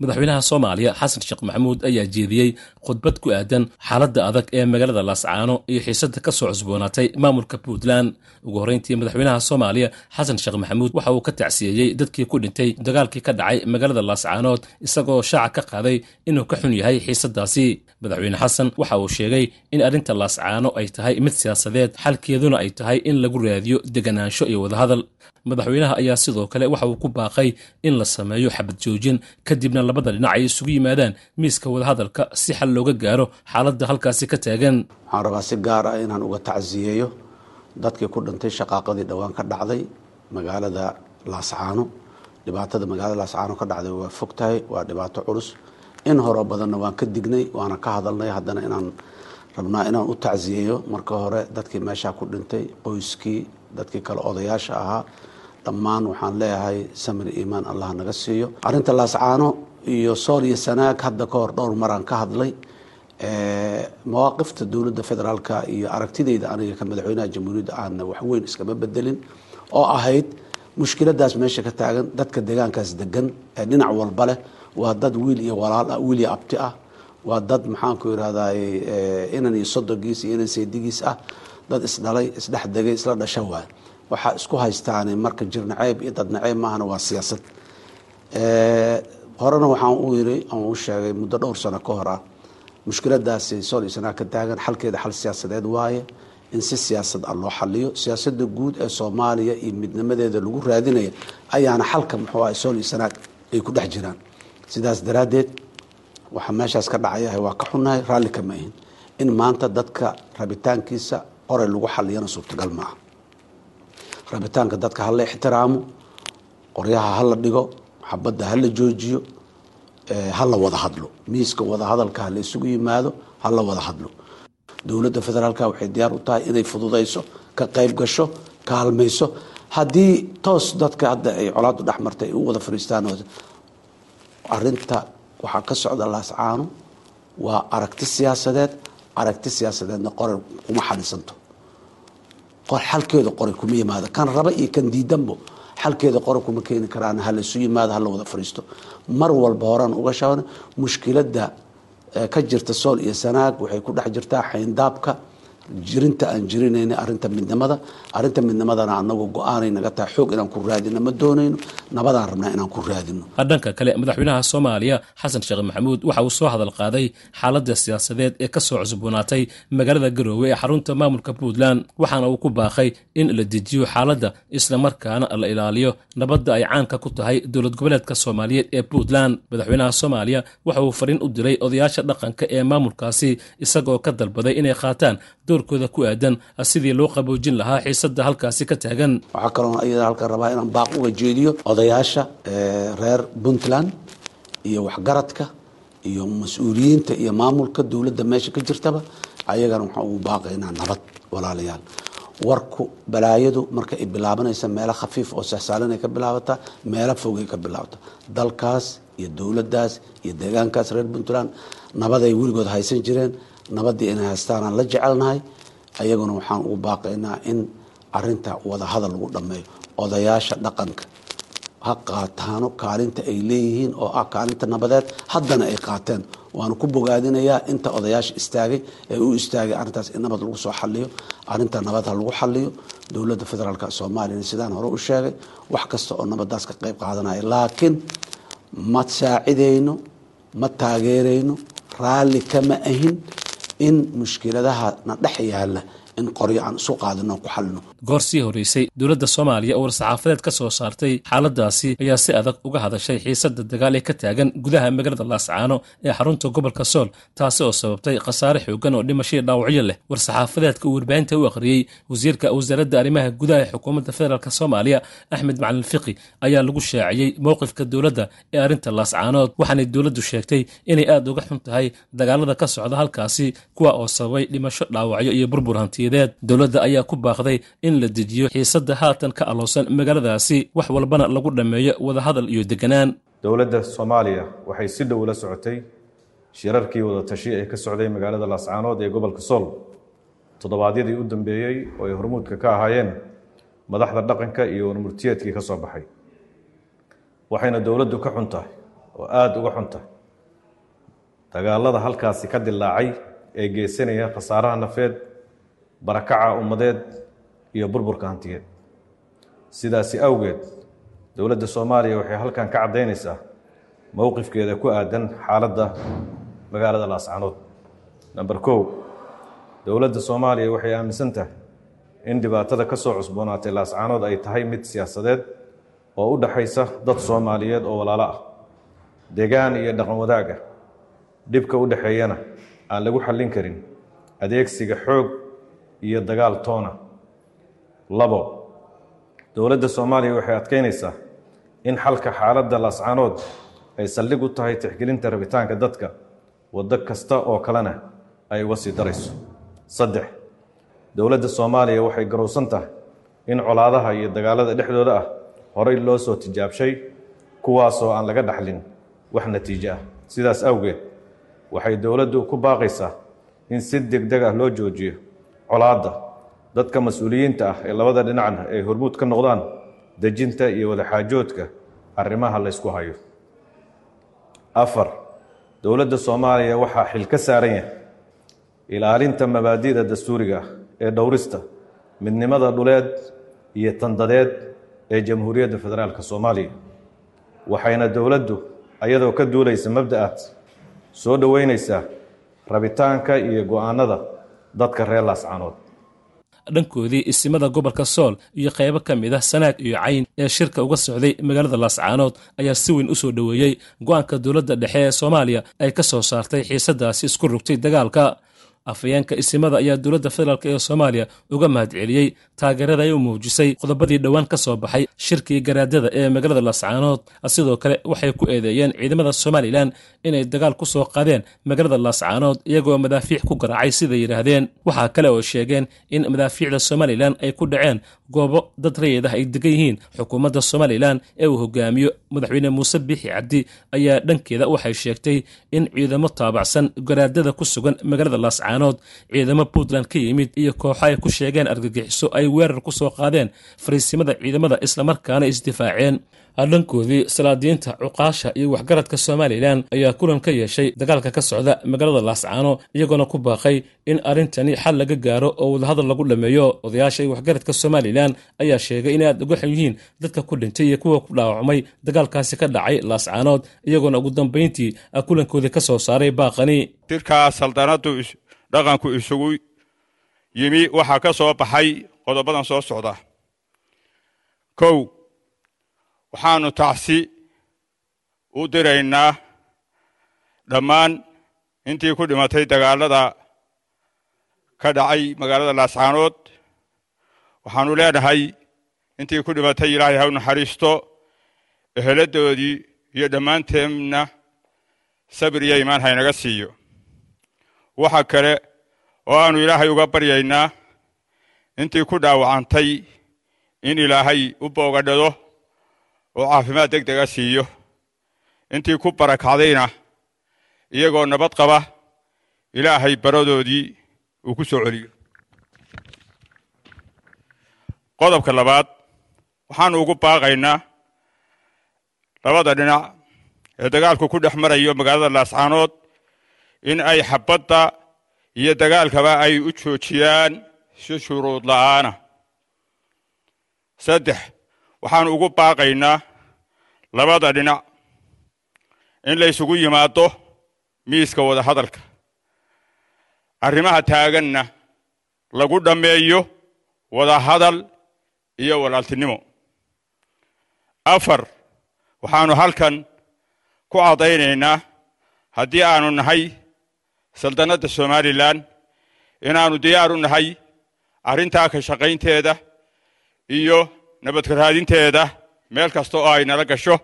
madaxweynaha soomaaliya xasan sheekh maxamuud ayaa jeediyey khudbad ku aadan xaaladda adag ee magaalada laascaano iyo xiisadda ka soo cusboonaatay maamulka puntland. Ugu horreyntii madaxweynaha soomaaliya xasan sheekh maxamuud waxa uu ka tacsiyeeyey dadkii ku dhintay dagaalkii ka dhacay magaalada laascaanood isagoo shaaca ka qaaday inuu ka xun yahay xiisaddaasi madaxweyne xasan waxa uu sheegay in arrinta laascaano ay tahay mid siyaasadeed xalkeeduna ay tahay in lagu raadiyo deganaansho iyo wadahadal. Madaxweynaha ayaa sidoo kale waxa uu ku baaqay in la sameeyo xabad joojin kadibna labada dhinac ay isugu yimaadaan miiska wadahadalka si xal looga gaaro xaaladda halkaasi ka taagan. Waxaan rabaa si gaar ah inaan uga tacsiyeeyo dadkii ku dhintay shaqaaqadii dhowaan ka dhacday magaalada laascaano dhibaatada magaalada laascaano ka dhacday waa fog tahay waa dhibaato culus in horo badanna waan ka dignay waana ka hadalnay haddana inaan rabnaa inaan u tacsiyeeyo marka hore dadkii meeshaa ku dhintay qoyskii dadkii kale odayaasha ahaa dhammaan waxaan leeyahay samir iimaan allah naga siiyo. Arrinta laascaano iyo sool iyo sanaag hadda ka hor dhowr maraan ka hadlay mawaaqifta dowladda federaalka iyo aragtidayda aniga ka madaxweynaha jamhuuriyadda aana waxweyn iskama bedelin oo ahayd mushkiladaas meesha ka taagan dadka deegaankaas degan ee dhinac walba leh waa dad wiil iyo walaal ah wiil iyo abti ah. Waa dad maxaanku irahday inan iyo sodogiis iyo inan seedigiis ah. Dad isdhalay isdhex degay isla dhasha waay. Waxaa isku haystaane marka jir naceeb iyo dad naceeb maahana waa siyaasad. Horena waxaan u yiri aan u sheegay muddo dhowr sano ka hor ah mushkiladaasi sool sanaa ka taagan xalkeeda xal siyaasadeed waaye in si siyaasad ah loo xaliyo siyaasada guud ee soomaaliya iyo midnimadeeda lagu raadinaya ayaana xalka muxuu ah sool iyo sanaag ay ku dhex jiraan sidaas daraaddeed waxaa meeshaas ka dhacayahay waa ka xunnahay raalli kama ahin. In maanta dadka rabitaankiisa qoray lagu xaliyana suurtagal maaha rabitaanka dadka hala ixtiraamo qoryaha hala dhigo xabadda hala joojiyo hala wada hadlo. Miiska wadahadalka hala isugu yimaado hala wada hadlo. Dowladda federaalka waxay diyaar u tahay inay fududayso ka qayb gasho kaalmayso haddii toos dadka hadda ay colaadu dhex martay ay u wada fariistaan arinta waxaa ka socda laascaano waa aragti siyaasadeed aragti siyaasadeedna qoray kuma xalisanto xalkeeda qoray kuma yimaado. Kan raba iyo kan diidanbo xalkeeda qoray kuma keeni karaan hala isu yimaado hala wada fariisto mar walba horaan uga shaban mushkiladda ka jirta sool iyo sanaag waxay ku dhex jirtaa xayndaabka jirinta aan jirinayna arinta midnimada arinta midnimadana anagu go'aanay naga tahay. Xoog inaan ku raadino ma doonayno nabadaan rabnaa inaan ku raadino dhanka kale madaxweynaha soomaaliya xasan sheekh maxamuud waxa uu soo hadal qaaday xaaladda siyaasadeed ee ka soo cusboonaatay magaalada garoowe ee xarunta maamulka puntland waxaana uu ku baaqay in la dejiyo xaaladda islamarkaana la ilaaliyo nabadda ay caanka ku tahay dowlad goboleedka soomaaliyeed ee puntland. Madaxweynaha soomaaliya waxa uu fariin u diray odayaasha dhaqanka ee maamulkaasi isagoo ka dalbaday inay qaataan doorkooda ku aadan sidii loo qaboojin lahaa xiisadda halkaasi ka taagan. Waxaa kaloo iyada halkan rabaa inaan baaq uga jeediyo odayaasha reer puntland iyo waxgaradka iyo mas'uuliyiinta iyo maamulka dowladda meesha ka jirtaba. Ayagana waxaan ugu baaqaynaa nabad walaalayaal. Warku balaayadu marka ay bilaabanaysa meelo khafiif oo sahsaalanay ka bilaabataa meelo fogay ka bilaabata. Dalkaas iyo dowladdaas iyo deegaankaas reer puntland nabaday weligood haysan jireen nabaddii inay haystaanaan la jecelnahay ayaguna waxaan ugu baaqaynaa in arinta wadahadal lagu dhammeeyo. Odayaasha dhaqanka ha qaataano kaalinta ay leeyihiin oo ah kaalinta nabadeed haddana ay qaateen. Waanu ku bogaadinayaa inta odayaasha istaagay ee u istaagay arrintaas in nabad lagu soo xaliyo arrinta nabad ha lagu xaliyo dowladda federaalk soomaaliyana sidaan hore u sheegay wax kasta oo nabadaas ka qayb qaadanaya. Laakiin ma saacidayno ma taageerayno raalli kama ahin in mushkiladaha na dhex yaalla in qoryo aan isu qaadino ku xalino. Goor sii horeysay dowladda soomaaliya oo war-saxaafadeed ka soo saartay xaaladaasi ayaa si adag uga hadashay xiisadda dagaal ee ka taagan gudaha magaalada laascaano ee xarunta gobolka sool taasi oo sababtay khasaare xoogan oo dhimashadii dhaawacyo leh. War-saxaafadeedka uu warbaahinta u akhriyey wasiirka wasaaradda arrimaha gudaha ee xukuumadda federaalk soomaaliya axmed macalin fiqi ayaa lagu shaaciyey mowqifka dowladda ee arrinta laascaanood waxaanay dowladdu sheegtay inay aad uga xun tahay dagaalada ka socda halkaasi kuwa oo sababay dhimasho dhaawacyo iyo burbur hantiyadeed dowladda ayaa ku baaqday in la dejiyo xiisadda haatan ka aloosan magaaladaasi wax walbana lagu dhammeeyo wadahadal iyo deganaan. Dowladda soomaaliya waxay si dhow la socotay shirarkii wada tashi ee ka socday magaalada laascaanood ee gobolka sool toddobaadyadii u dambeeyey oo ay hormuudka ka ahaayeen madaxda dhaqanka iyo warmurtiyeedkii ka soo baxay. Waxayna dowladdu ka xun tahay oo aada uga xun tahay dagaalada halkaasi ka dilaacay ee geysanaya khasaaraha nafeed barakaca ummadeed iyo burburka hantiyeed. Sidaasi awgeed dowladda soomaaliya waxay halkan ka caddaynaysaa mowqifkeeda ku aadan xaaladda magaalada laascaanood. Namber kow dowladda soomaaliya waxay aaminsan tahay in dhibaatada ka soo cusboonaatay laascaanood ay tahay mid siyaasadeed oo u dhaxaysa dad soomaaliyeed oo walaalo ah. Degaan iyo dhaqan wadaag ah dhibka u dhexeeyana aan lagu xallin karin adeegsiga xoog iyo dagaal toona. Labo dowladda soomaaliya waxay adkeynaysaa in xalka xaaladda laascaanood ay saldhig u tahay tixgelinta rabitaanka dadka waddo kasta oo kalena ay uga sii darayso. Saddex dowladda soomaaliya waxay garowsan tahay in colaadaha iyo dagaalada dhexdooda ah horey loo soo tijaabshay kuwaasoo aan laga dhaxlin wax natiijo ah. Sidaas awgeed waxay dowladdu ku baaqaysaa in si degdeg ah loo joojiyo colaadda dadka mas'uuliyiinta ah ee labada dhinacna ay hormuud ka noqdaan dejinta iyo wadaxaajoodka arrimaha laysku hayo. Afar dowladda soomaaliya waxaa xil ka saaran yahay ilaalinta mabaadi'da dastuuriga ah ee dhowrista midnimada dhuleed iyo tandadeed ee jamhuuriyadda federaalk soomaaliya. Waxayna dowladdu ayadoo ka duulaysa mabda'aad soo dhoweynaysaa rabitaanka iyo go'aanada dadka reer laascaanood. Dhankoodii isimada gobolka sool iyo qaybo ka mid ah sanaag iyo cayn ee shirka uga socday magaalada laascaanood ayaa si weyn u soo dhoweeyey. Go'aanka dowladda dhexe ee soomaaliya ay ka soo saartay xiisadaasi isku rugtay dagaalka afayeenka isimada ayaa dowladda federaalk ee soomaaliya uga mahadceliyey taageerada ay u muujisay qodobadii dhowaan ka soo baxay shirkii garaadada ee magaalada laascaanood. Sidoo kale waxay ku eedeeyeen ciidamada somalilan inay dagaal ku soo qaadeen magaalada laascaanood iyagoo madaafiic ku garaacay siday yidhaahdeen. Waxaa kale oo sheegeen in madaafiicda somalilan ay ku dhaceen goobo dad rayid ah ay degan yihiin xukuumadda somalilan ee uu hogaamiyo madaxweyne muuse biixi cabdi ayaa dhankeeda waxay sheegtay in ciidamo taabacsan garaadada ku sugan magaalada laascaanood ciidamo puntland ka yimid iyo kooxo ay ku sheegeen argagixiso ay weerar ku soo qaadeen fariisimada ciidamada islamarkaana isdifaaceen dhankoodii salaadiinta cuqaasha iyo waxgaradka somalilan ayaa kulan ka yeeshay dagaalka ka socda magaalada laascaano iyagoona ku baaqay in arrintani xal laga gaaro oo wadahadal lagu dhammeeyo odayaasha iyo waxgaradka somalilan ayaa sheegay in aad uga xun yihiin dadka ku dhintay iyo kuwa ku dhaawacmay dagaalkaasi ka dhacay laascaanood iyagoona ugu dambayntii kulankoodii ka soo saaray baaqani. Shirkaa saldanadu dhaqanku isugu yimi waxaa ka soo baxay qodobadan soo socda. Kow waxaanu tacsi u diraynaa dhammaan intii ku dhimatay dagaalada ka dhacay magaalada laascaanood. Waxaanu leenahay intii ku dhimatay ilaahay ha u naxariisto eheladoodii iyo dhammaanteenna sabir iyo imaan haynaga siiyo. Waxa kale oo aanu ilaahay uga baryaynaa intii ku dhaawacantay in ilaahay u boogadhado oo caafimaad deg dega siiyo. Intii ku barakacdayna iyagoo nabad qaba ilaahay baradoodii uu ku soo celiyo. Qodobka labaad waxaanu ugu baaqaynaa labada dhinac ee dagaalku ku dhex marayo magaalada laascaanood in ay xabadda iyo dagaalkaba ay u joojiyaan si shuruud la'aana. Saddex waxaanu ugu baaqaynaa labada dhinac in la ysugu yimaado miiska wadahadalka. Arrimaha taaganna lagu dhammeeyo wadahadal iyo walaaltinimo. Afar waxaanu halkan ku caddaynaynaa haddii aanu nahay saldanadda somalilan inaannu diyaar u nahay arrintaa ka shaqaynteeda iyo nabadkaraadinteeda meel kasta oo ay nala gasho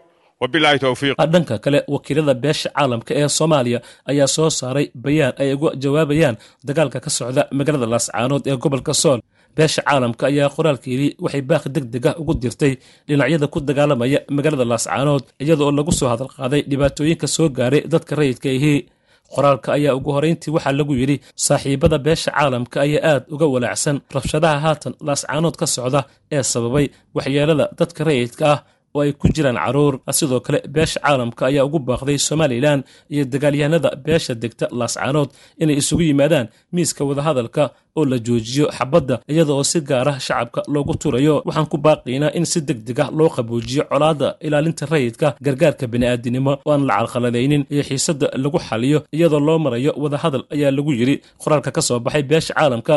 dhanka kale wakiilada beesha caalamka ee soomaaliya ayaa soo saaray bayaan ay uga jawaabayaan dagaalka ka socda magaalada laascaanood ee gobolka sool. Beesha caalamka ayaa qoraalkeedii waxay baaqi deg deg ah ugu dirtay dhinacyada ku dagaalamaya magaalada laascaanood iyada oo lagu soo hadalqaaday dhibaatooyinka soo gaaray dadka rayidka ihii qoraalka ayaa ugu horayntii waxaa lagu yidhi saaxiibada beesha caalamka ayaa aad uga walaacsan. Rabshadaha haatan laascaanood ka socda ee sababay waxyeelada dadka rayidka ah oo ay ku jiraan carruur sidoo kale beesha caalamka ayaa ugu baaqday somalilan iyo dagaalyahanada beesha degta laascaanood inay isugu yimaadaan miiska wadahadalka oo la joojiyo xabadda iyada oo si gaar ah shacabka loogu turayo. Waxaan ku baaqiynaa in si deg deg ah loo qaboojiyo colaadda ilaalinta rayidka gargaarka bini'aadinimo oo aan la carqaladaynin iyo xiisadda lagu xaliyo iyadoo loo marayo wadahadal ayaa lagu yidhi. Qoraalka ka soo baxay beesha caalamka